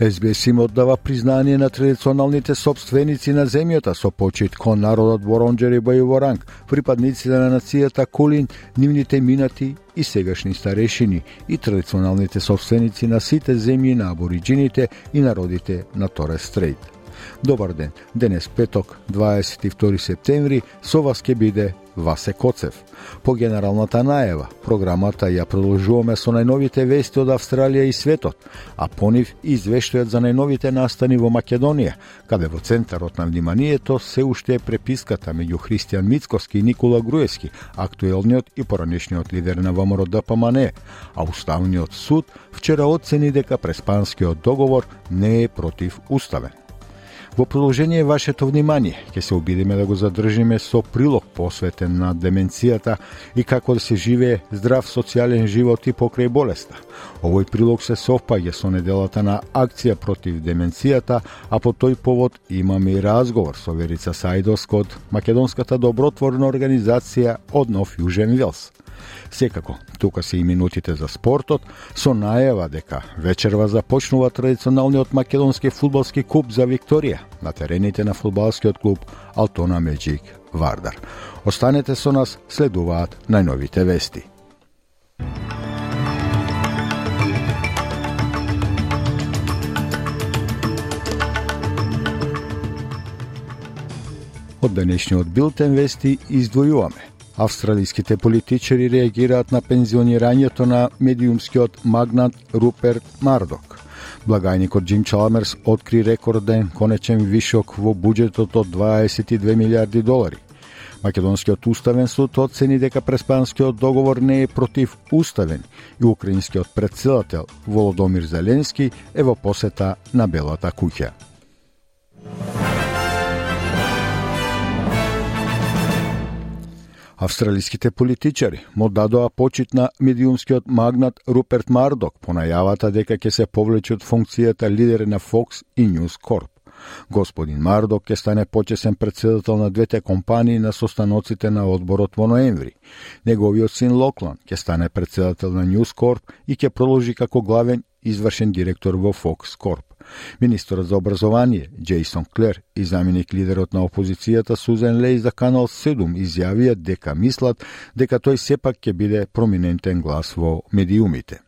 СБС им оддава признание на традиционалните собственици на земјата со почит кон народот Воронџери Бајоворанг, припадниците на нацијата Кулин, нивните минати и сегашни старешини и традиционалните собственици на сите земји на абориджините и народите на Торес Стрейт. Добар ден, денес петок, 22 септември, со вас ке биде Васе Коцев. По генералната најава, програмата ја продолжуваме со најновите вести од Австралија и светот, а по нив извештајат за најновите настани во Македонија, каде во центарот на вниманието се уште е преписката меѓу Христијан Мицковски и Никола Груевски, актуелниот и поранешниот лидер на ВМРО ДПМН, а Уставниот суд вчера оцени дека преспанскиот договор не е против уставен. Во продолжение вашето внимание, ќе се обидиме да го задржиме со прилог посветен на деменцијата и како да се живее здрав социјален живот и покрај болеста. Овој прилог се совпаѓа со неделата на акција против деменцијата, а по тој повод имаме и разговор со Верица Сајдос од Македонската добротворна организација од Нов Јужен Велс. Секако, тука се и минутите за спортот, со најава дека вечерва започнува традиционалниот македонски фудбалски куп за Викторија на терените на фудбалскиот клуб Алтона Меджик Вардар. Останете со нас, следуваат најновите вести. Од денешниот билтен вести издвојуваме Австралиските политичари реагираат на пензионирањето на медиумскиот магнат Руперт Мардок. Благајникот Джим Чаламерс откри рекорден конечен вишок во буџетот од 22 милиарди долари. Македонскиот уставен суд оцени дека преспанскиот договор не е против уставен и украинскиот председател Володомир Зеленски е во посета на Белата куќа. Австралиските политичари му дадоа почит на медиумскиот магнат Руперт Мардок по најавата дека ќе се повлече од функцијата лидер на Fox и News Corp. Господин Мардок ќе стане почесен председател на двете компании на состаноците на одборот во ноември. Неговиот син Локлан ќе стане председател на News Corp и ќе продолжи како главен извршен директор во Fox Corp. Министерот за образование Джейсон Клер и заменик лидерот на опозицијата Сузен Лей за Канал 7 изјавија дека мислат дека тој сепак ќе биде проминентен глас во медиумите.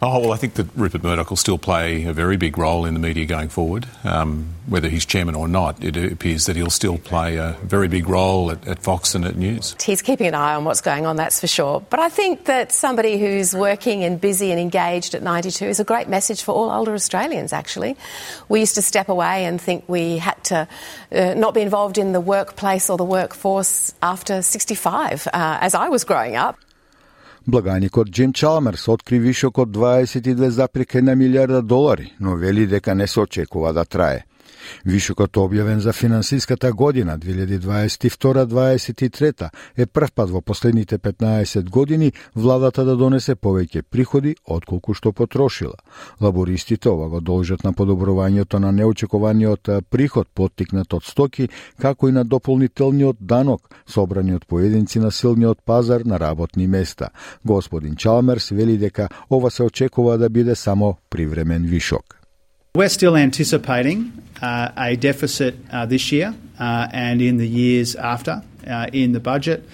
Oh, well, I think that Rupert Murdoch will still play a very big role in the media going forward. Um, whether he's chairman or not, it appears that he'll still play a very big role at, at, Fox and at News. He's keeping an eye on what's going on, that's for sure. But I think that somebody who's working and busy and engaged at 92 is a great message for all older Australians, actually. We used to step away and think we had to uh, not be involved in the workplace or the workforce after 65, uh, as I was growing up. Благаникот Джим Чалмерс откри вишок од 22,1 милиарда долари, но вели дека не се очекува да трае. Вишокот објавен за финансиската година 2022-2023 е првпат во последните 15 години владата да донесе повеќе приходи отколку што потрошила. Лабористите ова го должат на подобрувањето на неочекуваниот приход поттикнат од стоки, како и на дополнителниот данок собрани од поединци на силниот пазар на работни места. Господин Чалмерс вели дека ова се очекува да биде само привремен вишок. We're still anticipating uh, a deficit uh, this year uh, and in the years after uh, in the budget.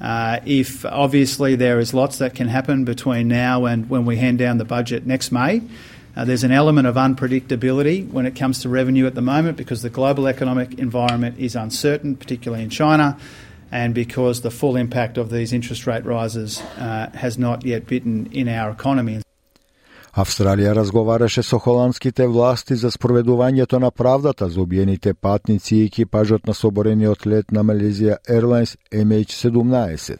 Uh, if obviously there is lots that can happen between now and when we hand down the budget next May. Uh, there's an element of unpredictability when it comes to revenue at the moment because the global economic environment is uncertain, particularly in China, and because the full impact of these interest rate rises has not yet bitten in our economy. Австралија разговараше со холандските власти за спроведувањето на правдата за убиените патници и екипажот на соборениот лет на Малезија Airlines MH17.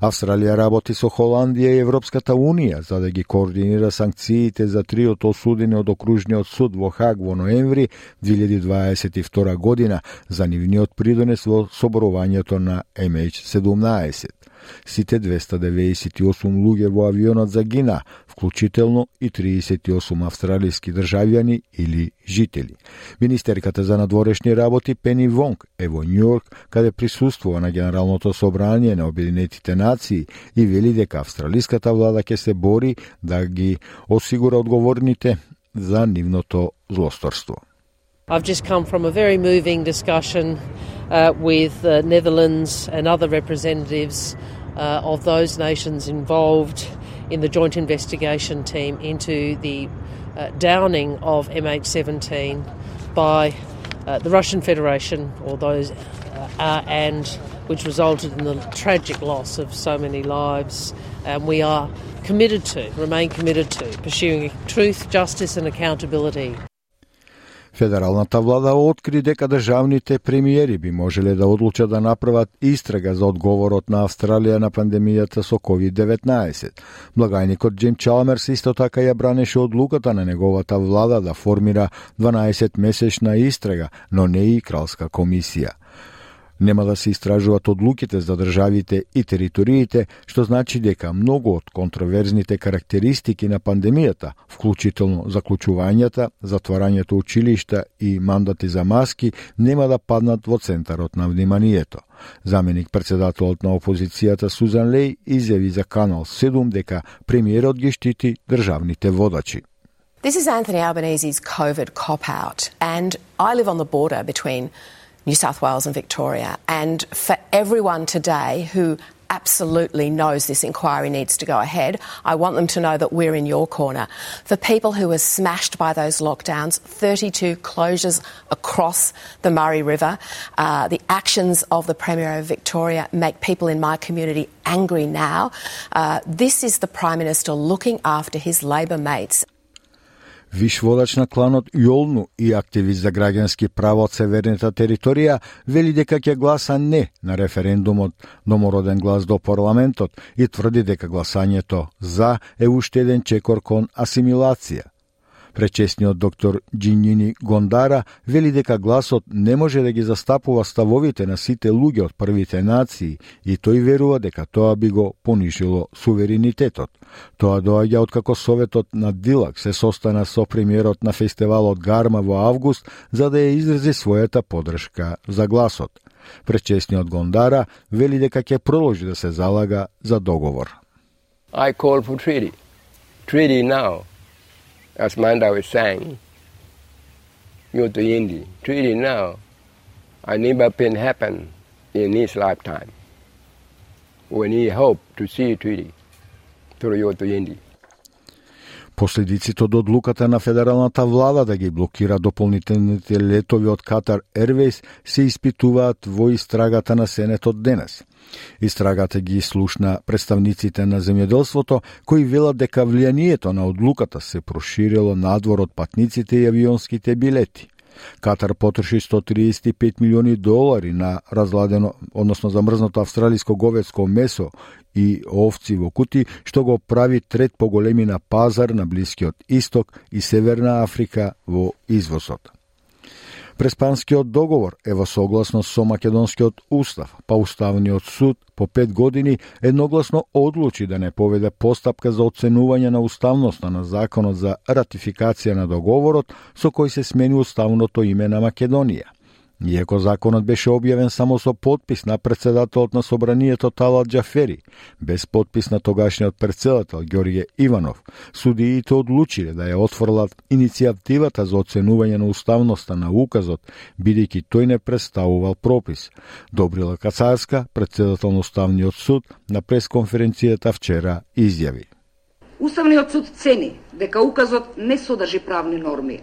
Австралија работи со Холандија и Европската Унија за да ги координира санкциите за триот осудени од окружниот суд во Хаг во ноември 2022 година за нивниот придонес во соборувањето на MH17. Сите 298 луѓе во авионот загина, вклучително и 38 австралиски државјани или жители. Министерката за надворешни работи Пени Вонг е во Њујорк, каде присуствува на Генералното собрание на Обединетите нации и вели дека австралиската влада ќе се бори да ги осигура одговорните за нивното злосторство. I've just come from a very moving discussion uh, with the Netherlands and other representatives uh, of those nations involved in the joint investigation team into the uh, downing of MH17 by uh, the Russian Federation or those uh, uh, and which resulted in the tragic loss of so many lives. And we are committed to, remain committed to, pursuing truth, justice, and accountability. Федералната влада откри дека државните премиери би можеле да одлучат да направат истрага за одговорот на Австралија на пандемијата со COVID-19. Благајникот Джим Чалмерс исто така ја бранеше одлуката на неговата влада да формира 12 месечна истрага, но не и кралска комисија. Нема да се истражуваат одлуките за државите и териториите, што значи дека многу од контроверзните карактеристики на пандемијата, вклучително заклучувањата, затварањето училишта и мандати за маски, нема да паднат во центарот на вниманието. Заменик председателот на опозицијата Сузан Лей изјави за Канал 7 дека премиерот ги штити државните водачи. This is Anthony Albanese's COVID cop out, and I live on the border between New South Wales and Victoria. And for everyone today who absolutely knows this inquiry needs to go ahead. I want them to know that we're in your corner. For people who were smashed by those lockdowns, 32 closures across the Murray River, uh, the actions of the Premier of Victoria make people in my community angry now. Uh, this is the Prime Minister looking after his Labor mates. Виш водач на кланот Јолну и активист за граѓански права од северната територија вели дека ќе гласа не на референдумот домороден глас до парламентот и тврди дека гласањето за е уште еден чекор кон асимилација. Пречесниот доктор Джинјини Гондара вели дека гласот не може да ги застапува ставовите на сите луѓе од првите нации и тој верува дека тоа би го понижило суверенитетот. Тоа доаѓа откако Советот на Дилак се состана со премиерот на фестивалот Гарма во август за да ја изрази својата подршка за гласот. Пречесниот Гондара вели дека ќе продолжи да се залага за договор. I call for treaty. Treaty now. As Manda was saying, you to India, treaty now, I never been happen in his lifetime. When he hope to see a treaty through you to India. Последиците од одлуката на федералната влада да ги блокира дополнителните летови од Катар Airways се испитуваат во истрагата на Сенетот денес. Истрагата ги слушна представниците на земјоделството, кои велат дека влијанието на одлуката се проширило надвор од патниците и авионските билети. Катар потроши 135 милиони долари на разладено, односно замрзнато австралиско говецко месо и овци во кути, што го прави трет поголеми на пазар на Блискиот Исток и Северна Африка во извозот. Преспанскиот договор е во согласност со македонскиот устав, па уставниот суд по пет години едногласно одлучи да не поведе постапка за оценување на уставноста на законот за ратификација на договорот со кој се смени уставното име на Македонија. Иако законот беше објавен само со подпис на председателот на собранието Талат Джафери, без подпис на тогашниот председател Ѓорѓе Иванов, судиите одлучиле да ја отфрлат иницијативата за оценување на уставноста на указот, бидејќи тој не представувал пропис. Добрила Кацарска, председател на Уставниот суд, на пресконференцијата вчера изјави. Уставниот суд цени дека указот не содржи правни норми,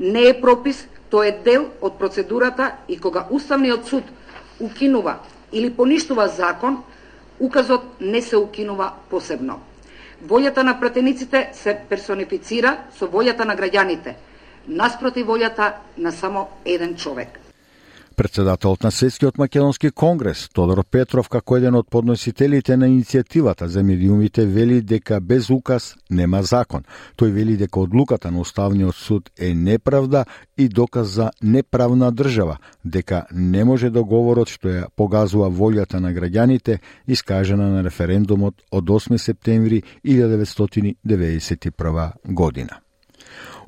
не е пропис Тоа е дел од процедурата и кога Уставниот суд укинува или поништува закон, указот не се укинува посебно. Волјата на пратениците се персонифицира со волјата на граѓаните, наспроти волјата на само еден човек. Председателот на Светскиот македонски конгрес, Тодор Петров, како еден од подносителите на иницијативата за медиумите, вели дека без указ нема закон. Тој вели дека одлуката на Уставниот суд е неправда и доказ за неправна држава, дека не може договорот што ја погазува волјата на граѓаните, искажена на референдумот од 8 септември 1991 година.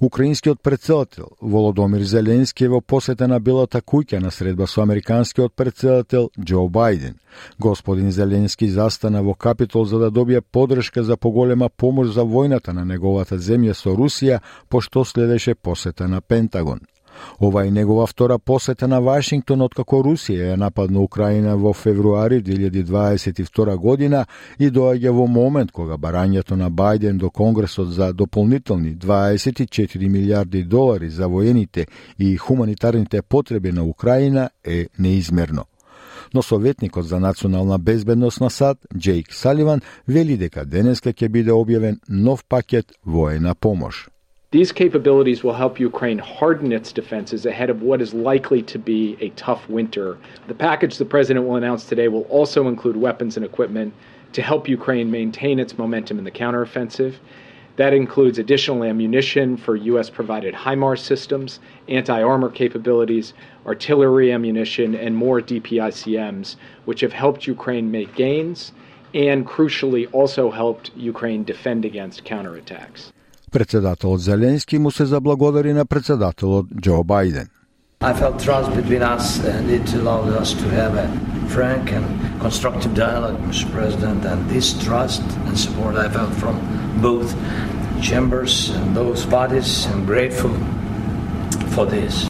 Украинскиот председател Володомир Зеленски е во посета на Белата куќа на средба со американскиот председател Џо Бајден. Господин Зеленски застана во Капитол за да добие подршка за поголема помош за војната на неговата земја со Русија, пошто следеше посета на Пентагон. Ова е негова втора посета на Вашингтон откако Русија ја нападна Украина во февруари 2022 година и доаѓа во момент кога барањето на Бајден до Конгресот за дополнителни 24 милиарди долари за воените и хуманитарните потреби на Украина е неизмерно но советникот за национална безбедност на САД, Джейк Саливан, вели дека денеска ќе биде објавен нов пакет воена помош. These capabilities will help Ukraine harden its defenses ahead of what is likely to be a tough winter. The package the president will announce today will also include weapons and equipment to help Ukraine maintain its momentum in the counteroffensive. That includes additional ammunition for U.S. provided HIMARS systems, anti armor capabilities, artillery ammunition, and more DPICMs, which have helped Ukraine make gains and crucially also helped Ukraine defend against counterattacks. Председателот Зеленски му се заблагодари на председателот Џо Бајден. I felt trust between us and it allowed us to have a frank and constructive dialogue, Mr. President, and this trust and support I felt from both chambers and those bodies. I'm grateful for this.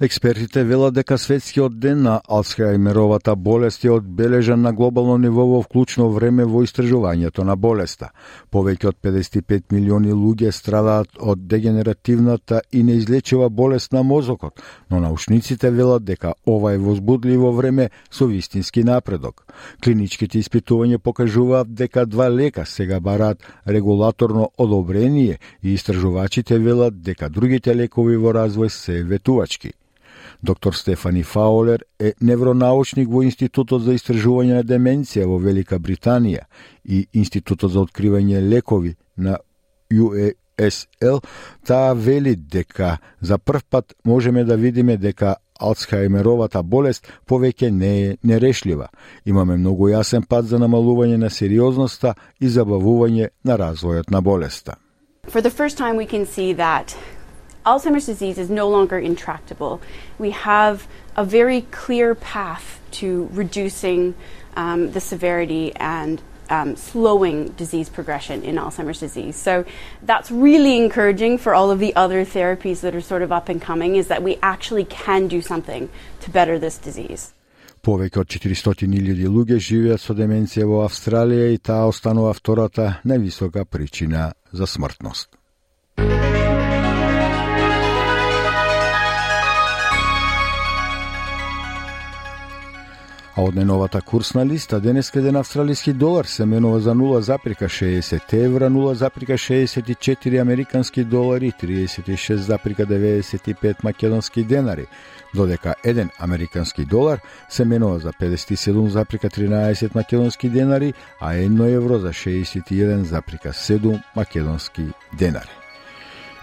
Експертите велат дека светскиот ден на Алцхаймеровата болест е одбележан на глобално ниво во вклучно време во истражувањето на болеста. Повеќе од 55 милиони луѓе страдаат од дегенеративната и неизлечива болест на мозокот, но научниците велат дека ова е возбудливо време со вистински напредок. Клиничките испитувања покажуваат дека два лека сега бараат регулаторно одобрение и истражувачите велат дека другите лекови во развој се ветувачки. Доктор Стефани Фаулер е невронаучник во Институтот за истражување на деменција во Велика Британија и Институтот за откривање лекови на UASL, таа вели дека за прв пат можеме да видиме дека Алцхаймеровата болест повеќе не е нерешлива. Имаме многу јасен пат за намалување на сериозноста и забавување на развојот на болеста. For the first time we can see that Alzheimer's disease is no longer intractable. We have a very clear path to reducing um, the severity and um, slowing disease progression in Alzheimer's disease. So that's really encouraging for all of the other therapies that are sort of up and coming, is that we actually can do something to better this disease. Повеќе од 400.000 луѓе живеат со деменција во Австралија и таа останува втората највисока причина за смртност. А од неновата курсна листа денес еден австралиски долар се менува за 0,60 евра, 0,64 американски долари, 36,95 македонски денари, додека еден американски долар се менува за 57,13 македонски денари, а 1 евро за 61,7 македонски денари.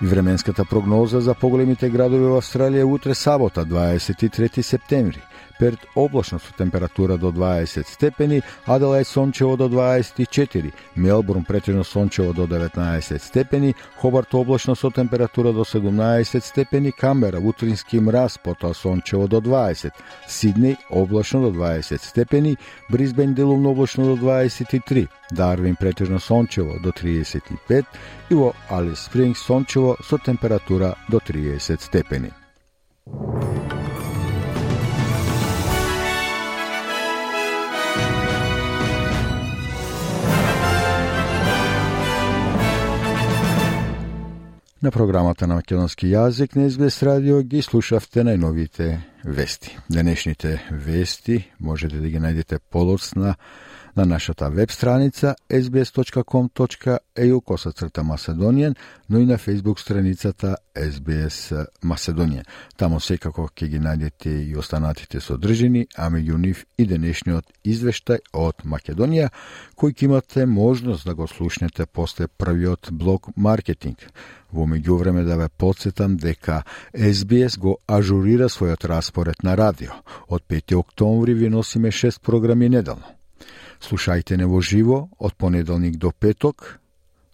И временската прогноза за поголемите градови во Австралија утре сабота, 23 септември. Перт облачно со температура до 20 степени, Аделајд сончево до 24, Мелбурн претежно сончево до 19 степени, Хобарт облачно со температура до 17 степени, Камбера утрински мраз, потоа сончево до 20, Сиднеј облачно до 20 степени, Бризбен делумно облачно до 23, Дарвин претежно сончево до 35 и во Алис Спринг сончево со температура до 30 степени. На програмата на македонски јазик на Изглес радио ги слушавте најновите вести. Денешните вести можете да ги најдете полоцна на на нашата веб страница sbs.com.eu косацрта Macedonian, но и на Facebook страницата SBS Macedonian. Тамо секако ќе ги најдете и останатите содржини, а меѓу нив и денешниот извештај од Македонија, кој ќе имате можност да го слушнете после првиот блок маркетинг. Во меѓувреме да ве подсетам дека SBS го ажурира својот распоред на радио. Од 5 октомври ви носиме 6 програми неделно. Слушајте не во живо од понеделник до петок,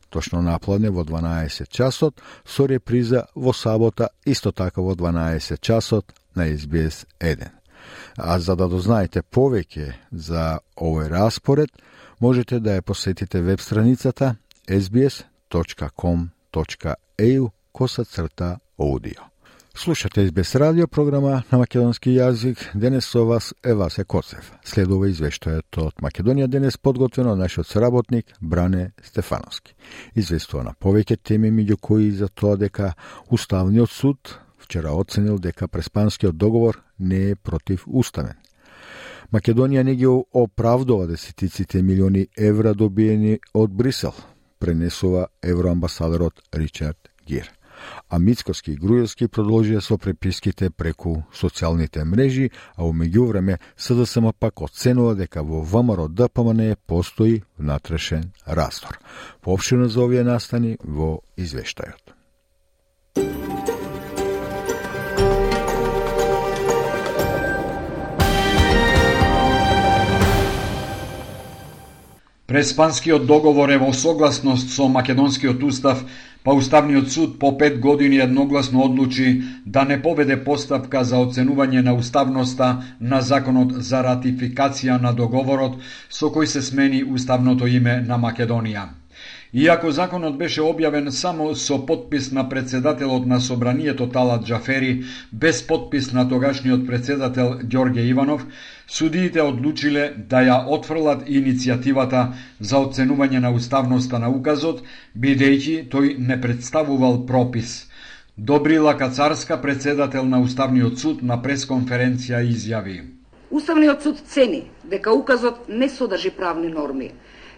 точно напладне во 12 часот, со реприза во сабота исто така во 12 часот на SBS 1. А за да дознаете повеќе за овој распоред, можете да ја посетите веб страницата sbs.com.eu коса црта аудио. Слушате СБС радио програма на македонски јазик. Денес со вас е Васе Коцев. Следува извештајот од Македонија денес подготвено нашиот соработник Бране Стефановски. Известува на повеќе теми меѓу кои за тоа дека Уставниот суд вчера оценил дека преспанскиот договор не е против уставен. Македонија не ги оправдува десетиците милиони евра добиени од Брисел, пренесува евроамбасадорот Ричард Гир а Мицкоски и Груевски продолжија со преписките преку социјалните мрежи, а у меѓувреме СДСМ пак оценува дека во ВМРО ДПМН постои внатрешен раздор. Поопшено за овие настани во извештајот. Преспанскиот договор е во согласност со Македонскиот устав па Уставниот суд по пет години едногласно одлучи да не поведе поставка за оценување на уставноста на законот за ратификација на договорот со кој се смени уставното име на Македонија. Иако законот беше објавен само со подпис на председателот на Собранието Талат Джафери, без подпис на тогашниот председател Ѓорге Иванов, судиите одлучиле да ја отфрлат иницијативата за оценување на уставноста на указот, бидејќи тој не представувал пропис. Добрила Кацарска, председател на Уставниот суд, на пресконференција изјави. Уставниот суд цени дека указот не содржи правни норми,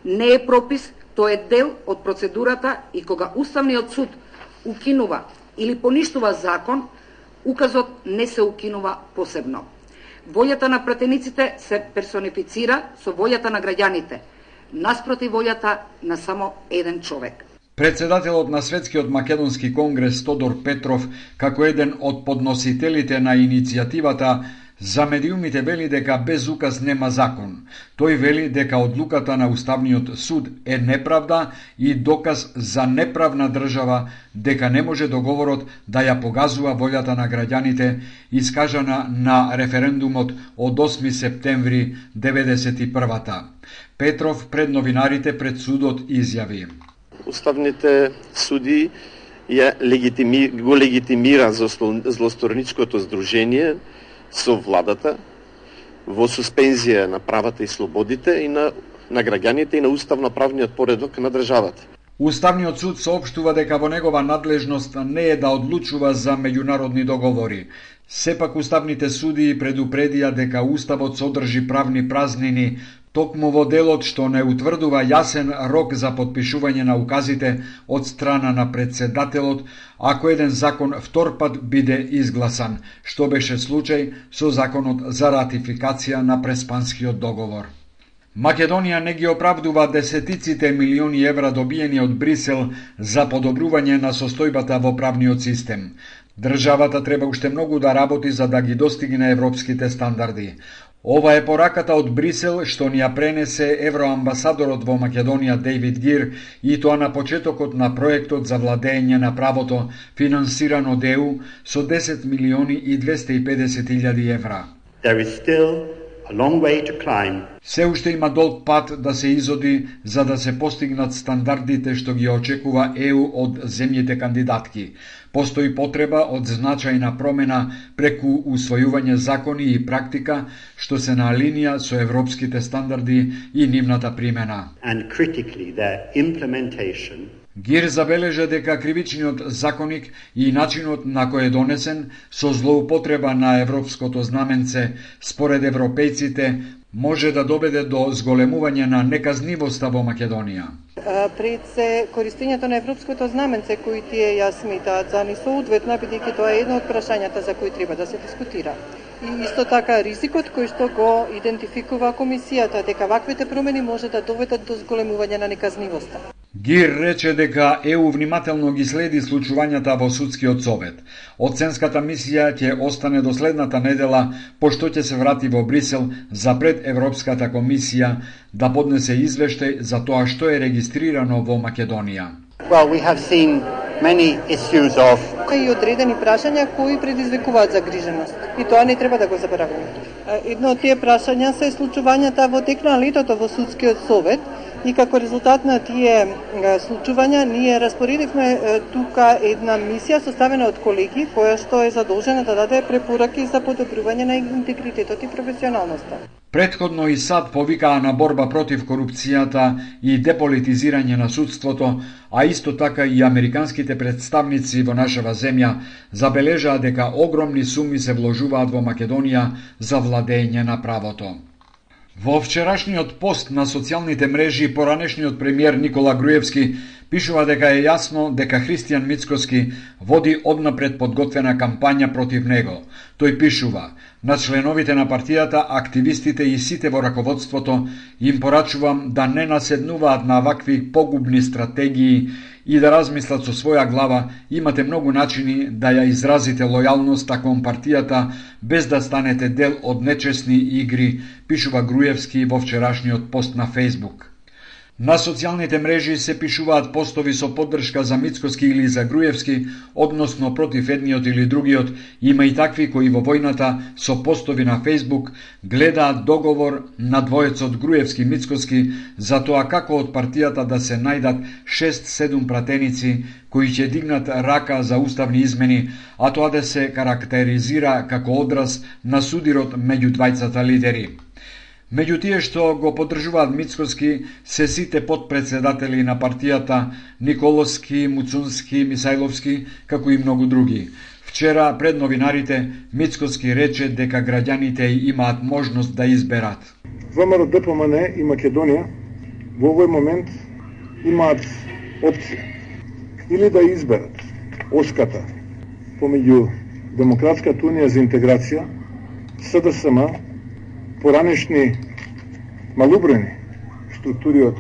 не е пропис Тоа е дел од процедурата и кога Уставниот суд укинува или поништува закон, указот не се укинува посебно. Волјата на пратениците се персонифицира со волјата на граѓаните, наспроти волјата на само еден човек. Председателот на Светскиот македонски конгрес Тодор Петров, како еден од подносителите на иницијативата, За медиумите вели дека без указ нема закон. Тој вели дека одлуката на Уставниот суд е неправда и доказ за неправна држава, дека не може договорот да ја погазува волјата на граѓаните, искажана на референдумот од 8 септември 91-та. Петров пред новинарите пред судот изјави. Уставните суди ја легитими, го легитимира злосторничкото здружение, со владата во суспензија на правата и слободите и на, на граѓаните и на уставно-правниот поредок на државата. Уставниот суд соопштува дека во негова надлежност не е да одлучува за меѓународни договори. Сепак уставните судии предупредија дека уставот содржи правни празнини, Токму во делот што не утврдува јасен рок за подпишување на указите од страна на председателот, ако еден закон втор пат биде изгласан, што беше случај со законот за ратификација на Преспанскиот договор. Македонија не ги оправдува десетиците милиони евра добиени од Брисел за подобрување на состојбата во правниот систем. Државата треба уште многу да работи за да ги достигне европските стандарди. Ова е пораката од Брисел што ни ја пренесе евроамбасадорот во Македонија Дейвид Гир и тоа на почетокот на проектот за владење на правото финансиран од ЕУ со 10 милиони и 250 илјади евра. There is still a long way to climb. Се уште има долг пат да се изоди за да се постигнат стандардите што ги очекува ЕУ од земјите кандидатки. Постои потреба од значајна промена преку усвојување закони и практика што се на линија со европските стандарди и нивната примена. Гир забележа дека кривичниот законик и начинот на кој е донесен со злоупотреба на европското знаменце според европејците може да доведе до зголемување на неказнивоста во Македонија. Пред се користењето на европското знаменце кои тие ја сметаат за несоодветна, бидејќи тоа е едно од прашањата за кои треба да се дискутира. И исто така ризикот кој што го идентификува комисијата дека ваквите промени може да доведат до зголемување на неказнивоста. Гир рече дека ЕУ внимателно ги следи случувањата во судскиот совет. Оценската мисија ќе остане до следната недела, пошто ќе се врати во Брисел за пред Европската комисија да поднесе извештај за тоа што е регистрирано во Македонија. Well, we have seen many issues of и одредени прашања кои предизвикуваат загриженост. И тоа не треба да го забораваме. Едно од тие прашања се случувањата во тек на летото во судскиот совет, и како резултат на тие случувања ние распоредивме тука една мисија составена од колеги која што е задолжена да даде препораки за подобрување на интегритетот и професионалноста. Предходно и САД повикаа на борба против корупцијата и деполитизирање на судството, а исто така и американските представници во нашава земја забележаа дека огромни суми се вложуваат во Македонија за владење на правото. Во вчерашниот пост на социјалните мрежи поранешниот премиер Никола Груевски пишува дека е јасно дека Христијан Мицкоски води однапред подготвена кампања против него. Тој пишува: На членовите на партијата, активистите и сите во раководството им порачувам да не наседнуваат на вакви погубни стратегии и да размислат со своја глава, имате многу начини да ја изразите лојалноста кон партијата без да станете дел од нечесни игри, пишува Груевски во вчерашниот пост на Фейсбук. На социјалните мрежи се пишуваат постови со поддршка за Мицкоски или за Груевски, односно против едниот или другиот. Има и такви кои во војната со постови на Фейсбук гледаат договор на двоецот Груевски Мицкоски за тоа како од партијата да се најдат 6-7 пратеници кои ќе дигнат рака за уставни измени, а тоа да се карактеризира како одраз на судирот меѓу двајцата лидери. Меѓу тие што го поддржуваат Мицкоски се сите подпредседатели на партијата Николовски, Муцунски, Мисајловски, како и многу други. Вчера пред новинарите Мицкоски рече дека граѓаните имаат можност да изберат. ВМРО ДПМН и Македонија во овој момент имаат опција или да изберат оската помеѓу Демократската унија за интеграција, СДСМ поранешни малубрени структури од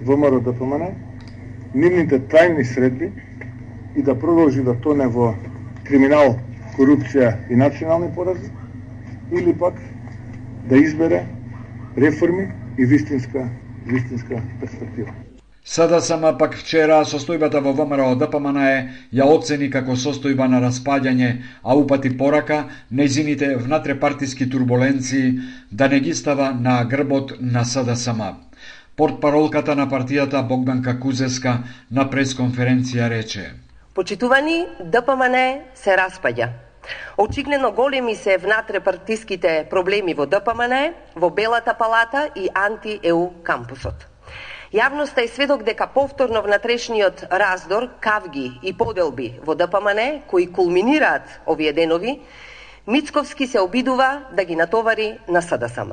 ВМРО да ДПМН, нивните тајни средби и да продолжи да тоне во криминал, корупција и национални порази, или пак да избере реформи и вистинска, вистинска перспектива. Сада сама пак вчера состојбата во ВМРО ДПМН е ја оцени како состојба на распаѓање, а упати порака незините внатрепартиски турбуленции да не ги става на грбот на СДСМ. Портпаролката на партијата Богданка Кузеска на пресконференција рече: Почитувани, ДПМН се распаѓа. Очигледно големи се внатрепартиските проблеми во ДПМН, во Белата палата и анти-ЕУ кампусот. Јавноста е сведок дека повторно внатрешниот раздор, кавги и поделби во ДПМН, кои кулминираат овие денови, Мицковски се обидува да ги натовари на СДСМ.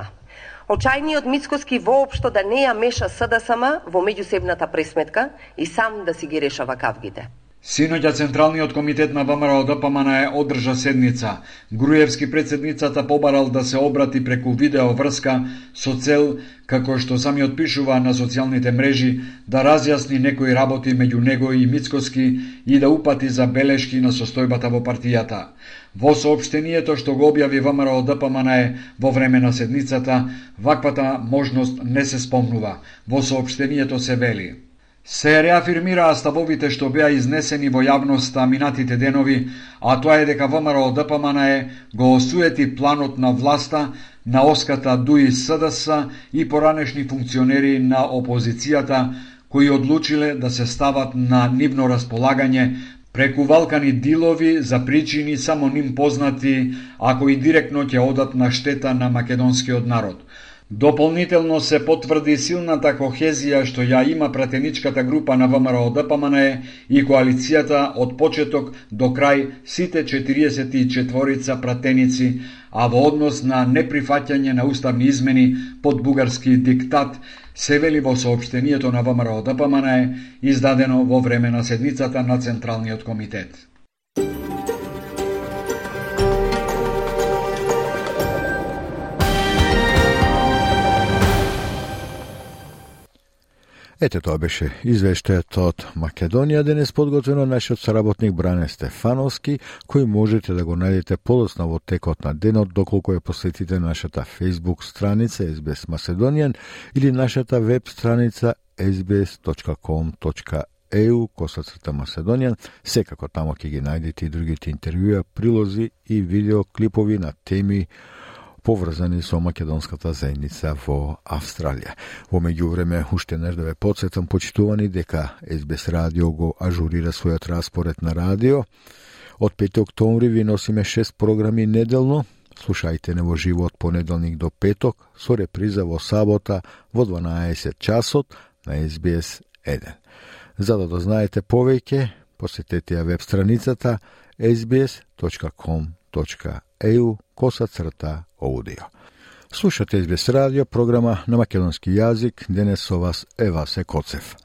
Очајниот Мицковски воопшто да не ја меша СДСМ во меѓусебната пресметка и сам да си ги решава кавгите. Синоќа Централниот комитет на ВМРО ДПМН е одржа седница. Груевски председницата побарал да се обрати преку видео врска со цел, како што самиот пишува на социјалните мрежи, да разјасни некои работи меѓу него и Мицкоски и да упати за белешки на состојбата во партијата. Во сообштението што го објави ВМРО ДПМН во време на седницата, ваквата можност не се спомнува. Во сообштението се вели – Се реафирмираа ставовите што беа изнесени во јавноста минатите денови, а тоа е дека ВМРО ДПМН е го осуети планот на власта на оската ДУИ СДС и поранешни функционери на опозицијата кои одлучиле да се стават на нивно располагање преку валкани дилови за причини само ним познати, ако и директно ќе одат на штета на македонскиот народ. Дополнително се потврди силната кохезија што ја има пратеничката група на ВМРО ДПМН и коалицијата од почеток до крај сите 44 пратеници, а во однос на неприфаќање на уставни измени под бугарски диктат, се вели во сообщението на ВМРО ДПМН издадено во време на седницата на Централниот комитет. Ете тоа беше извештајот од Македонија, денес подготвено нашиот соработник Бране Стефановски, кој можете да го најдете подоцна во текот на денот, доколку ја посетите нашата Facebook страница SBS Macedonian или нашата веб страница sbs.com.eu косацрта Macedonian. Секако тамо ќе ги најдете и другите интервјуа, прилози и видеоклипови на теми поврзани со македонската заедница во Австралија. Во меѓувреме, уште неш да ве подсетам почитувани дека СБС радио го ажурира својот распоред на радио. Од 5 октомври ви носиме 6 програми неделно, Слушајте не во живот понеделник до петок, со реприза во сабота во 12 часот на SBS 1. За да дознаете повеќе, посетете ја веб страницата sbs.com.eu коса црта аудио. Слушате СБС радио, програма на македонски јазик, денес со вас Ева Секоцев.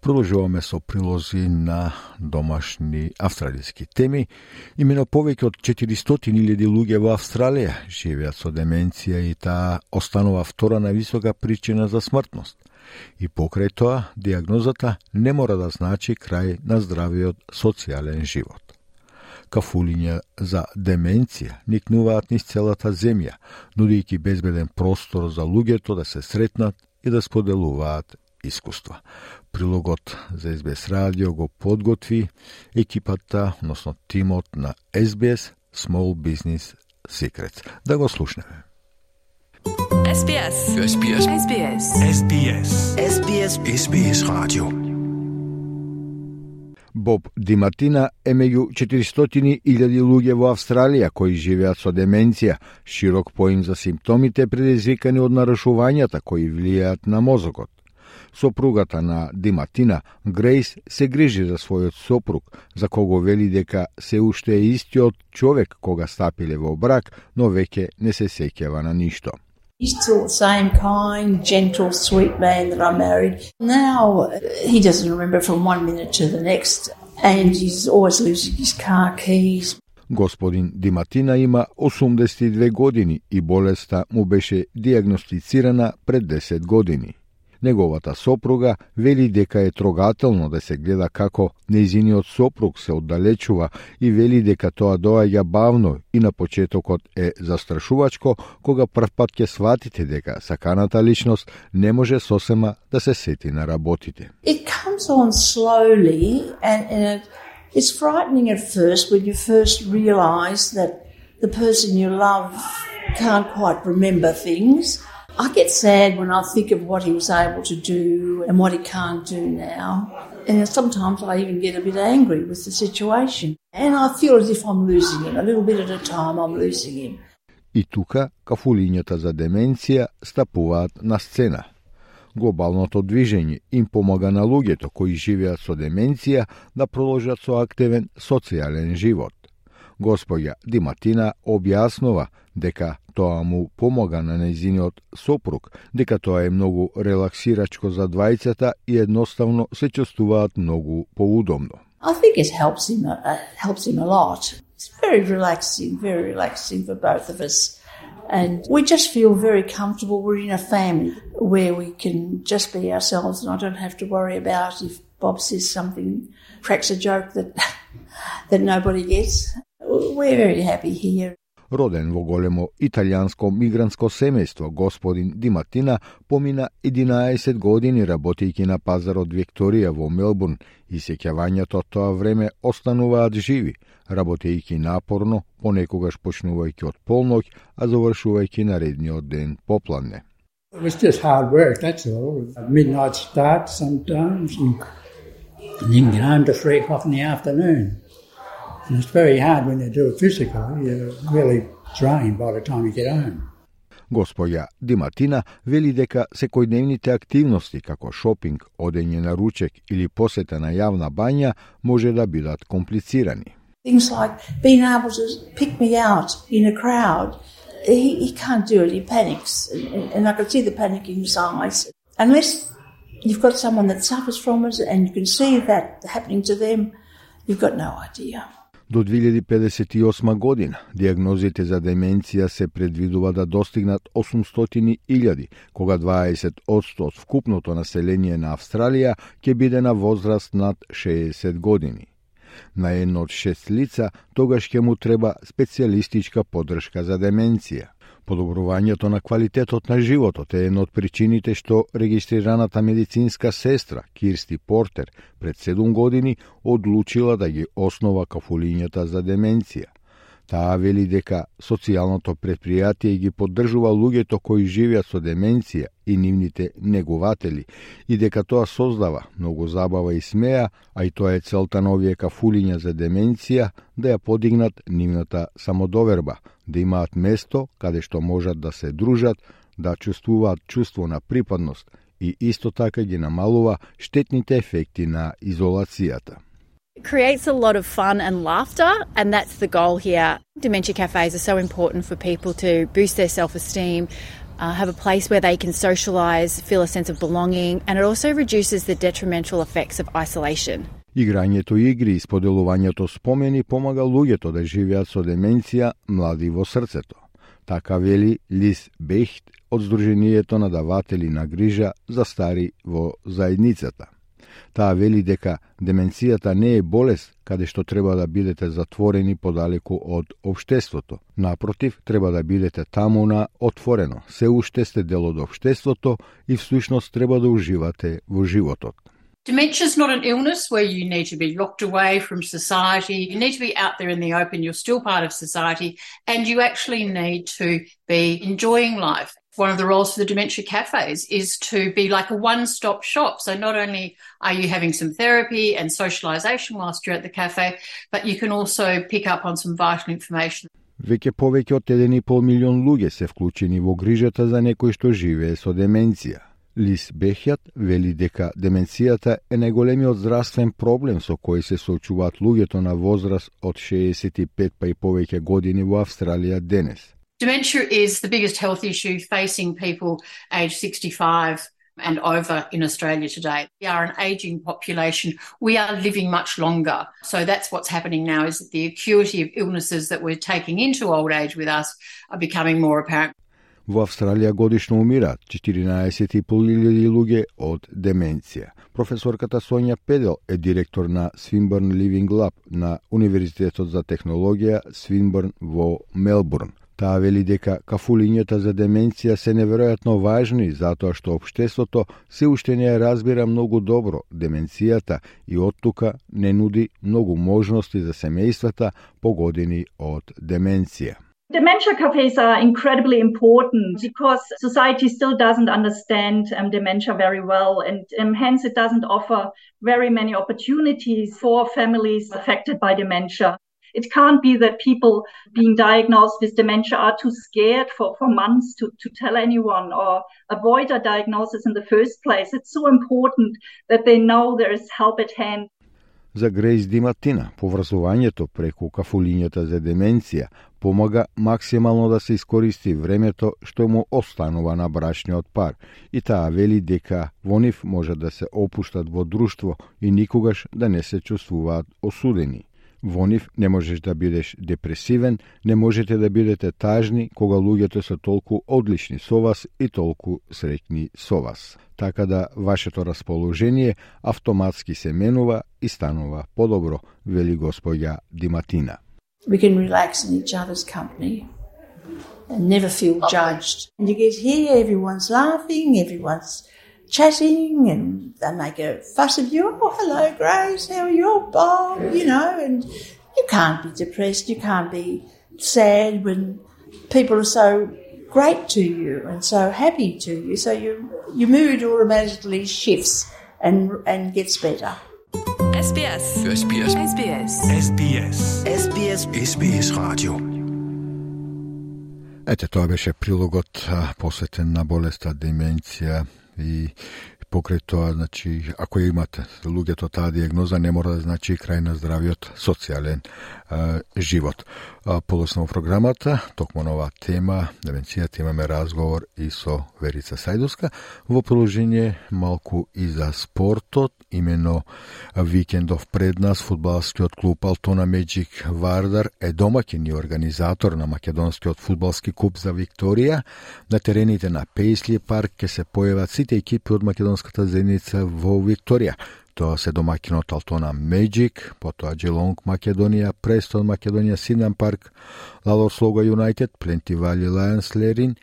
Продолжуваме со прилози на домашни австралијски теми. Имено повеќе од 400.000 луѓе во Австралија живеат со деменција и таа останува втора највисока причина за смртност. И покрај тоа, диагнозата не мора да значи крај на здравиот социјален живот кафулиња за деменција никнуваат низ целата земја, нудејќи безбеден простор за луѓето да се сретнат и да споделуваат искуства. Прилогот за SBS радио го подготви екипата, односно тимот на SBS Small Business Secrets. Да го слушнеме. SBS. SBS. SBS. SBS. SBS. SBS Radio. Боб Диматина е меѓу 400.000 луѓе во Австралија кои живеат со деменција, широк поим за симптомите предизвикани од нарушувањата кои влијаат на мозокот. Сопругата на Диматина, Грейс, се грижи за својот сопруг, за кого вели дека се уште е истиот човек кога стапиле во брак, но веќе не се сеќава на ништо. He's still the same kind, gentle, sweet man that I married. Now he doesn't remember from one minute to the next, and he's always losing his car keys. Господин Диматина има 82 години и болеста му беше диагностицирана пред 10 години. Неговата сопруга вели дека е трогателно да се гледа како нејзиниот сопруг се оддалечува и вели дека тоа доаѓа бавно и на почетокот е застрашувачко кога првпат ќе сватите дека саканата личност не може сосема да се сети на работите. It comes on slowly and, and it's frightening at first when you first realize that the person you love can't quite remember things. I get sad when I think of what he was able to do and what he can't do now. And sometimes I even get a bit angry with the situation. And I feel as if I'm losing him. A little bit at a time, I'm losing him. И тука кафулињата за деменција стапуваат на сцена. Глобалното движење им помага на луѓето кои живеат со деменција да продолжат со активен социјален живот. Господја Диматина објаснува дека тоа му помога на нејзиниот сопруг, дека тоа е многу релаксирачко за двајцата и едноставно се чувствуваат многу поудобно. I think it helps him, uh, helps him a lot. It's very relaxing, very relaxing for both of us. And we just feel very comfortable. We're in a family where we can just be ourselves and I don't have to worry about if Bob says something, cracks a joke that, that nobody gets. We're very happy here. Роден во големо италијанско мигрантско семејство, господин Диматина помина 11 години работејќи на пазарот Викторија во Мелбурн и сеќавањето од тоа време остануваат живи, работејќи напорно, понекогаш почнувајќи од полноќ, а завршувајќи наредниот ден попладне. It was just hard work, that's all. A midnight start sometimes, and then get home to three o'clock in the afternoon. And it's very hard when you do a physical, You're really drained by the time you get home. Gospođa Dimatina veli deka sekojdnevnite aktivnosti kako šoping, odenje na ruček ili posjeta na javna banja može da bidat komplicirani. Things like being able to pick me out in a crowd, he, he can't do it, he panics. And, and I can see the panic in his eyes. Unless you've got someone that suffers from it and you can see that happening to them, you've got no idea. До 2058 година диагнозите за деменција се предвидува да достигнат 800.000, кога 20% од вкупното население на Австралија ќе биде на возраст над 60 години. На едно од шест лица тогаш ќе му треба специјалистичка подршка за деменција. Подобрувањето на квалитетот на животот е една од причините што регистрираната медицинска сестра Кирсти Портер пред 7 години одлучила да ги основа кафулињата за деменција. Таа вели дека социјалното предпријатие ги поддржува луѓето кои живеат со деменција и нивните негуватели и дека тоа создава многу забава и смеа, а и тоа е целта на овие кафулиња за деменција да ја подигнат нивната самодоверба, да имаат место каде што можат да се дружат, да чувствуваат чувство на припадност и исто така ги намалува штетните ефекти на изолацијата. It creates a lot of fun and laughter, and that's the goal here. Dementia cafes are so important for people to boost their self esteem, uh, have a place where they can socialise, feel a sense of belonging, and it also reduces the detrimental effects of isolation. Играњето игри и споделувањето спомени помага луѓето да живеат со деменција млади во срцето. Така вели Лис Бехт од Сдруженијето на даватели на грижа за стари во заедницата. Таа вели дека деменцијата не е болест каде што треба да бидете затворени подалеку од обштеството. Напротив, треба да бидете таму на отворено. Се уште сте дел од обштеството и всушност треба да уживате во животот. Dementia is not an illness where you need to be locked away from society. You need to be out there in the open. You're still part of society and you actually need to be enjoying life. One of the roles for the dementia cafes is to be like a one stop shop. So not only are you having some therapy and socialization whilst you're at the cafe, but you can also pick up on some vital information. Веќе повеќе од 1,5 милион луѓе се вклучени во грижата за некој што живее со деменција. Лис Бехјат вели дека деменцијата е најголемиот здравствен проблем со кој се соочуваат луѓето на возраст од 65 па и повеќе години во Австралија денес. Dementia is the biggest health issue facing people aged 65 and over in Australia today. We are an ageing population. We are living much longer. So that's what's happening now is that the acuity of illnesses that we're taking into old age with us are becoming more apparent. Во Австралија годишно умираат 14.500 луѓе од деменција. Професорката Сонја Педел е директор на Swinburne Living Lab на Универзитетот за технологија Свинборн во Мелбурн. Таа вели дека кафулињата за деменција се неверојатно важни затоа што општеството се уште не ја разбира многу добро деменцијата и од тука не нуди многу можности за семејствата погодени од деменција. Dementia cafes are incredibly important because society still doesn't understand um, dementia very well, and um, hence it doesn't offer very many opportunities for families affected by dementia. It can't be that people being diagnosed with dementia are too scared for, for months to, to tell anyone or avoid a diagnosis in the first place. It's so important that they know there is help at hand. За Грейс Диматина, поврзувањето преку кафулињата за деменција помага максимално да се искористи времето што му останува на брачниот пар и таа вели дека во нив може да се опуштат во друштво и никогаш да не се чувствуваат осудени. Во нив не можеш да бидеш депресивен, не можете да бидете тажни кога луѓето се толку одлични со вас и толку среќни со вас. Така да вашето расположение автоматски се менува и станува подобро, вели господја Диматина. We can relax in each other's company and never feel judged. And you get here, everyone's laughing, everyone's chatting and they make a fuss of you. Oh, hello, Grace. How are you? Oh, Bob, you know, and you can't be depressed. You can't be sad when people are so great to you and so happy to you. So you, your mood automatically shifts and, and gets better. SBS. SBS. SBS. SBS. SBS. SBS Radio. Ете, тоа беше прилогот посветен на болеста деменција и покрај тоа, значи, ако имате луѓето таа диагноза, не мора да значи крај на здравиот социјален а, живот. А, подосно во програмата, токму на оваа тема, девенцијата, имаме разговор и со Верица Сајдовска, во положение малку и за спортот, имено викендов пред нас, фудбалскиот клуб Алтона Меджик Вардар е домакин и организатор на македонскиот фудбалски куп за Викторија. На терените на Пейсли парк ќе се појават сите екипи од македонската заедница во Викторија. Тоа се домакинот Алтона Меджик, потоа Джелонг Македонија, Престон Македонија, Сиднам Парк, Лалор Слога Юнайтед, Пленти Вали Лајанс Лерин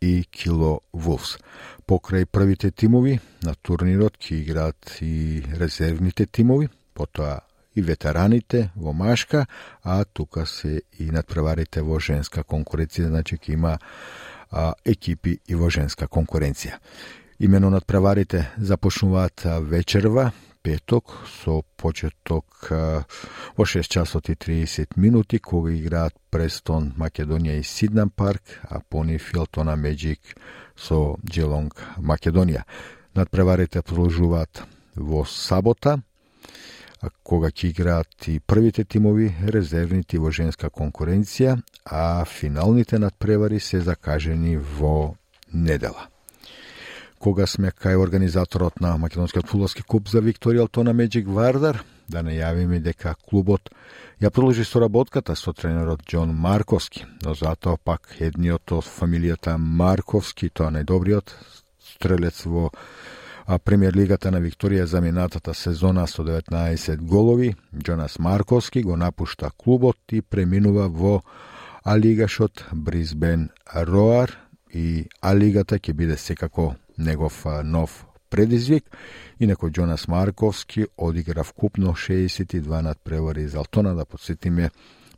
и Кило Вулфс. Покрај првите тимови на турнирот ќе играат и резервните тимови, потоа и ветераните во машка, а тука се и надпреварите во женска конкуренција, значи ќе има а, екипи и во женска конкуренција. Имено надпреварите започнуваат вечерва, петок со почеток во 6 часот и 30 минути кога играат Престон Македонија и Сиднам Парк, а пони Филтона Меджик со Джелонг Македонија. Надпреварите продолжуваат во сабота, кога ќе играат и првите тимови резервните во женска конкуренција, а финалните надпревари се закажени во недела кога сме кај организаторот на Македонскиот фудбалски куп за Викторија Алтона Меджик Вардар, да најавиме дека клубот ја продолжи соработката со тренерот Џон Марковски, но затоа пак едниот од фамилијата Марковски, тоа најдобриот стрелец во премиер лигата на Викторија за минатата сезона со 19 голови, Джонас Марковски го напушта клубот и преминува во А лигашот Бризбен Роар и А лигата ќе биде секако негов нов предизвик. Инако Джонас Марковски одигра вкупно 62 надпревари за Алтона, да подсетиме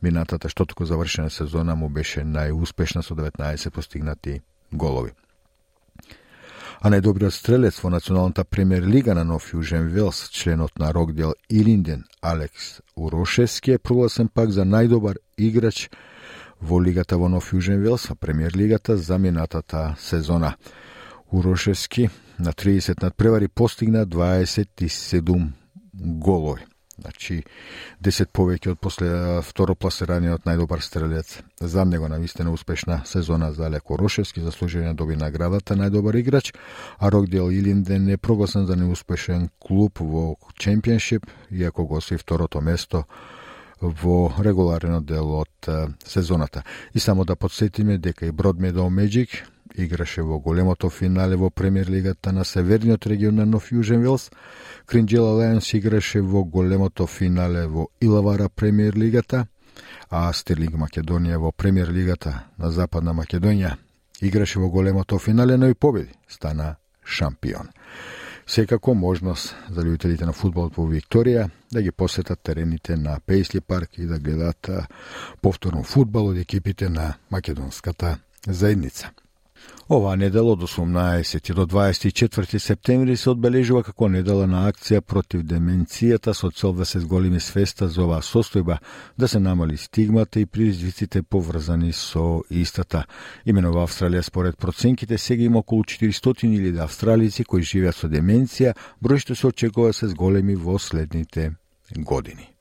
минатата што току завршена сезона му беше најуспешна со 19 постигнати голови. А најдобриот стрелец во Националната премиер лига на Нов Јужен Велс, членот на Рокдел Илинден, Алекс Урошевски е прогласен пак за најдобар играч во лигата во Нов Јужен Велс, премиер лигата за минатата сезона. Урошевски на 30 надпревари постигна 27 голови. Значи, 10 повеќе од после второпласираниот најдобар стрелец. За него на вистина успешна сезона за Леко Рошевски, заслужено доби наградата најдобар играч, а Рокдел Илинден е прогласен за неуспешен клуб во Чемпионшип, иако го освои второто место во регуларен дел од сезоната. И само да подсетиме дека и Бродмедо Меджик играше во големото финале во премиер лигата на северниот регион на Нов Јужен Велс. Кринджела Лајонс играше во големото финале во Илавара премиер лигата, а Стерлинг Македонија во премиер лигата на Западна Македонија играше во големото финале, но и победи, стана шампион. Секако можност за љубителите на фудбалот во Викторија да ги посетат терените на Пейсли парк и да гледат повторно фудбал од екипите на македонската заедница. Оваа недела од 18 до 24 септември се одбележува како недела на акција против деменцијата со цел да се зголеми свеста за оваа состојба, да се намали стигмата и призвиците поврзани со истата. Имено во Австралија според проценките сега има околу 400.000 австралици кои живеат со деменција, број што се очекува да се зголеми во следните години.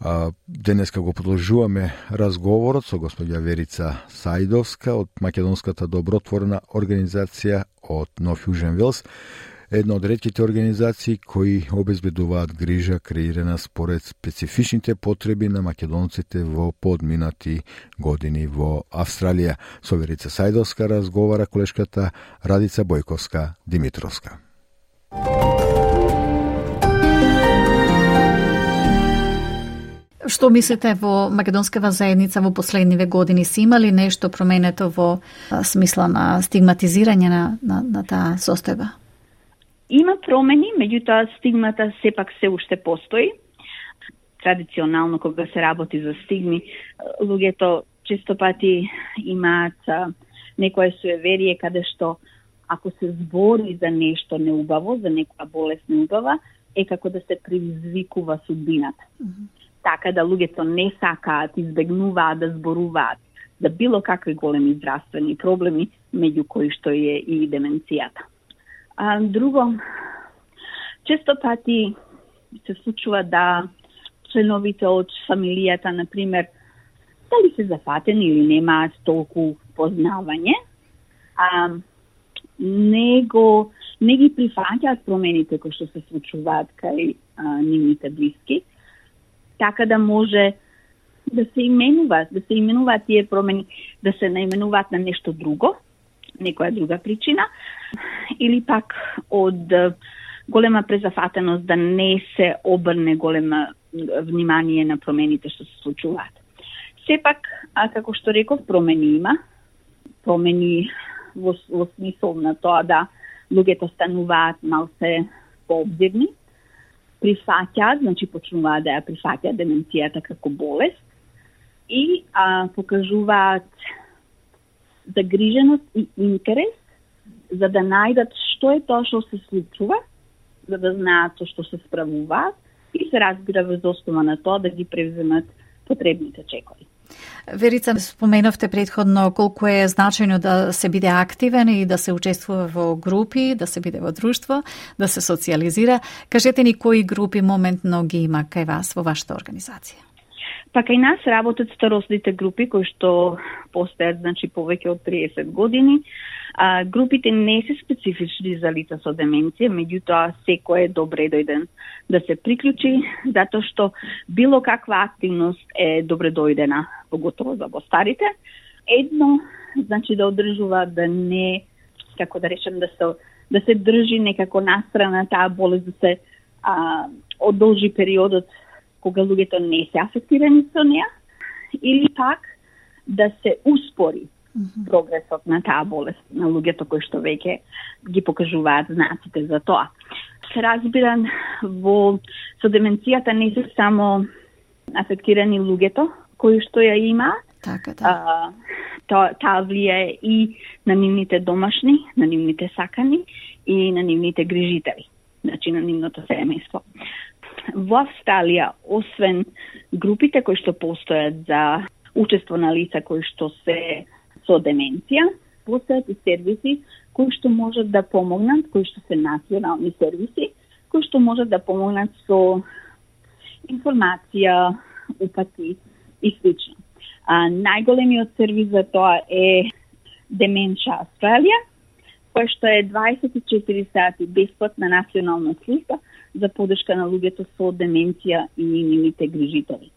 А, денеска го продолжуваме разговорот со господја Верица Сајдовска од Македонската добротворна организација од Нов Јужен Велс, една од редките организации кои обезбедуваат грижа креирана според специфичните потреби на македонците во подминати години во Австралија. Со Верица Сајдовска разговара колешката Радица Бојковска Димитровска. Што мислите во македонскава заедница во последниве години си имали нешто променето во смисла на стигматизирање на, на, на таа состојба? Има промени, меѓутоа стигмата сепак се уште постои. Традиционално кога се работи за стигми, луѓето често пати имаат некое суеверие каде што ако се збори за нешто неубаво, за некоја болест неубава, е како да се предизвикува судбината. Mm -hmm така да луѓето не сакаат, избегнуваат да зборуваат да било какви големи здравствени проблеми, меѓу кои што е и деменцијата. А, друго, често пати се случува да членовите од фамилијата, например, дали се зафатени или немаат толку познавање, а, не го не ги прифаќаат промените кои што се случуваат кај а, нивните блиски, така да може да се именува, да се именуваат тие промени, да се наименуваат на нешто друго, некоја друга причина, или пак од голема презафатеност да не се обрне голема внимание на промените што се случуваат. Сепак, а како што реков, промени има, промени во, во смисол на тоа да луѓето стануваат малце пообзирни, прифаќаат, значи почнуваат да ја прифаќаат деменцијата како болест и а, покажуваат загриженост и интерес за да најдат што е тоа што се случува, за да знаат тоа што се справуваат и се разбира врз основа на тоа да ги превземат потребните чекори. Верица, споменавте предходно колку е значајно да се биде активен и да се учествува во групи, да се биде во друштво, да се социализира. Кажете ни кои групи моментно ги има кај вас во вашата организација? Па кај нас работат старослите групи кои што постојат значи повеќе од 30 години. А, групите не се специфични за лица со деменција, меѓутоа секој е добре дојден да се приклучи, затоа што било каква активност е добре дојдена, поготово за постарите. Едно, значи да одржува да не, како да речем, да се, да се држи некако настрана таа болест, да се а, одолжи периодот кога луѓето не се афектирани со неа, или пак да се успори прогресот на таа болест на луѓето кои што веќе ги покажуваат знаците за тоа. Се разбира, во со деменцијата не се само афектирани луѓето кои што ја има, така, да. а, таа влијае и на нивните домашни, на нивните сакани и на нивните грижители, значи на нивното семејство во Австралија, освен групите кои што постојат за учество на лица кои што се со деменција, постојат и сервиси кои што можат да помогнат, кои што се национални сервиси, кои што можат да помогнат со информација, упати и слично. А, најголемиот сервис за тоа е Деменша Австралија, кој што е 24 сати бесплатна национална служба за подршка на луѓето со деменција и нивните грижители.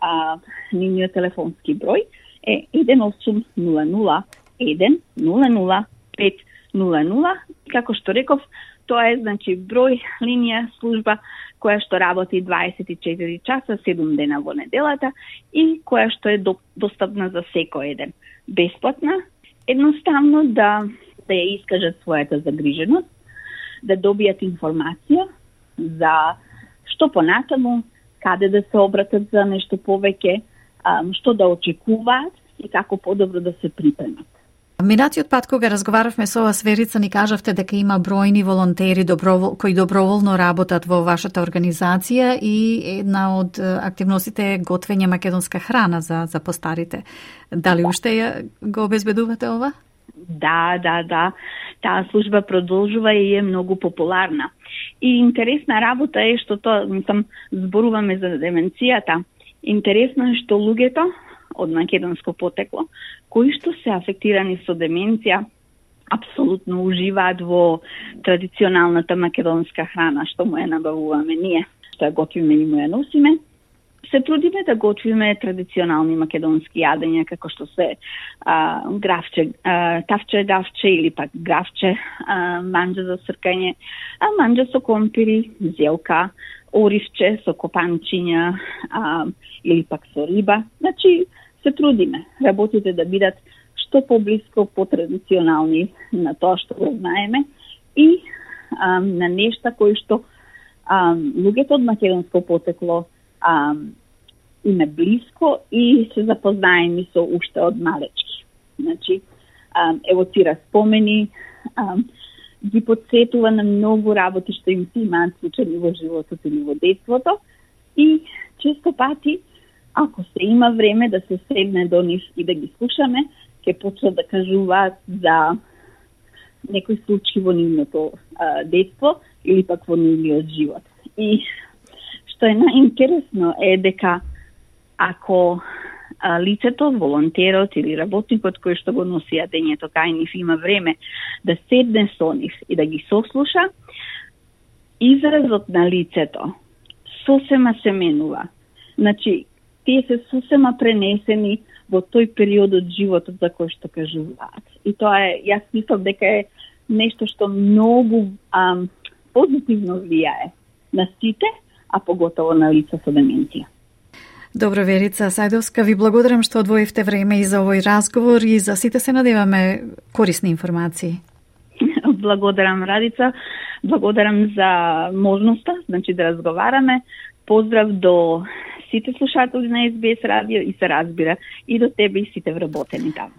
А, нивниот телефонски број е 1800 100 500. Како што реков, тоа е значи број линија служба која што работи 24 часа 7 дена во неделата и која што е достапна за секој еден. Бесплатна, едноставно да да ја искажат својата загриженост, да добијат информација за што понатаму, каде да се обратат за нешто повеќе, што да очекуваат и како подобро да се припремат. Минатиот пат кога разговаравме со вас Верица ни кажавте дека има бројни волонтери добровол, кои доброволно работат во вашата организација и една од активностите е готвење македонска храна за за постарите. Дали уште ја го обезбедувате ова? Да, да, да. Таа служба продолжува и е многу популарна. И интересна работа е што тоа, мислам, зборуваме за деменцијата. Интересно е што луѓето од македонско потекло, кои што се афектирани со деменција, апсолутно уживаат во традиционалната македонска храна што му ја набавуваме ние, што ја готвиме и му ја носиме. Се трудиме да готвиме традиционални македонски јадења како што се а, графче, а, тавче давче или пак графче, а, манџа за сркање, а манџа со компири, зелка, оривче со копанчиња а, или пак со риба. Значи, се трудиме работите да бидат што поблиско, по-традиционални на тоа што го знаеме и а, на нешта кои што а, луѓето од македонско потекло а, им е близко и се запознаени со уште од малечки. Значи, а, евоцира спомени, а, ги подсетува на многу работи што им се имаат случени во животот или во детството и често пати ако се има време да се седне до нив и да ги слушаме, ќе почнат да кажуваат за некој случај во нивното а, детство или пак во нивниот живот. И што е најинтересно е дека ако а, лицето, волонтерот или работникот кој што го носи јадењето кај нив има време да седне со нив и да ги сослуша, изразот на лицето сосема се менува. Значи, тие се сосема пренесени во тој период од животот за кој што кажуваат. И тоа е, јас мислам дека е нешто што многу ам, позитивно влијае на сите, а поготово на лица со деменција. Добро, Верица Сајдовска, ви благодарам што одвоивте време и за овој разговор и за сите се надеваме корисни информации. Благодарам, Радица. Благодарам за можноста, значи да разговараме. Поздрав до сите слушатели на СБС радио и се разбира и до тебе и сите вработени таму.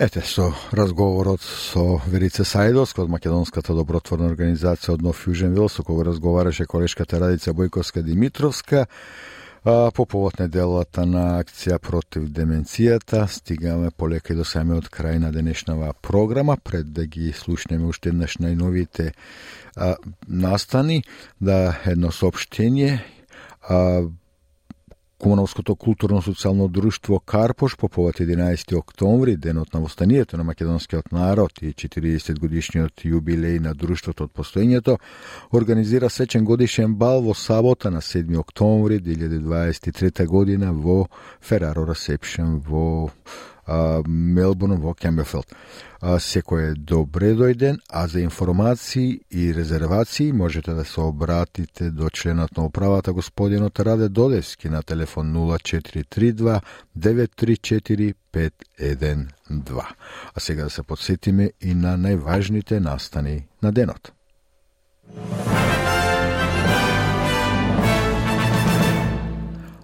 Ете со разговорот со Верице Сајдовска од Македонската добротворна организација од No Fusion Will, со кого разговараше колешката Радица Бојковска Димитровска. А, по повод неделата на акција против деменцијата, стигаме полека и до самиот крај на денешнава програма, пред да ги слушнеме уште еднаш најновите а, настани, да едно сообщение, а, Комуналското културно-социјално друштво Карпош по повод 11 октомври, денот на востанието на македонскиот народ и 40 годишниот јубилеј на друштвото од постоењето, организира сечен годишен бал во сабота на 7 октомври 2023 година во Фераро Ресепшн во Мелбурн во Кемберфелд. Секој е добре дојден, а за информации и резервации можете да се обратите до членот на управата господинот Раде Додевски на телефон 0432 934 512. А сега да се подсетиме и на најважните настани на денот.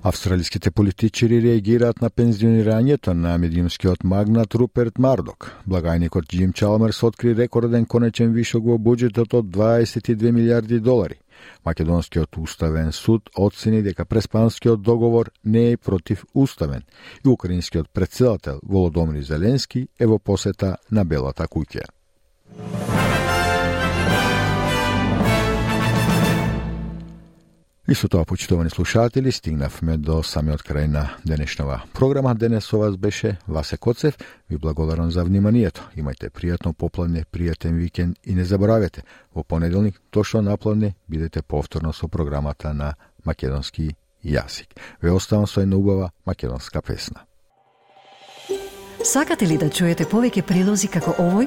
Австралиските политичари реагираат на пензионирањето на медиумскиот магнат Руперт Мардок. Благајникот Джим Чалмерс откри рекорден конечен вишок во буџетот од 22 милиарди долари. Македонскиот уставен суд оцени дека преспанскиот договор не е против уставен и украинскиот председател Володомир Зеленски е во посета на Белата куќа. И со тоа, почитувани слушатели, стигнавме до самиот крај на денешнава програма. Денес со вас беше Васе Коцев. Ви благодарам за вниманието. Имајте пријатно попладне, пријатен викенд и не заборавете, во понеделник, точно напладне бидете повторно со програмата на македонски јазик. Ве оставам со една убава македонска песна. Сакате ли да чуете повеќе прилози како овој?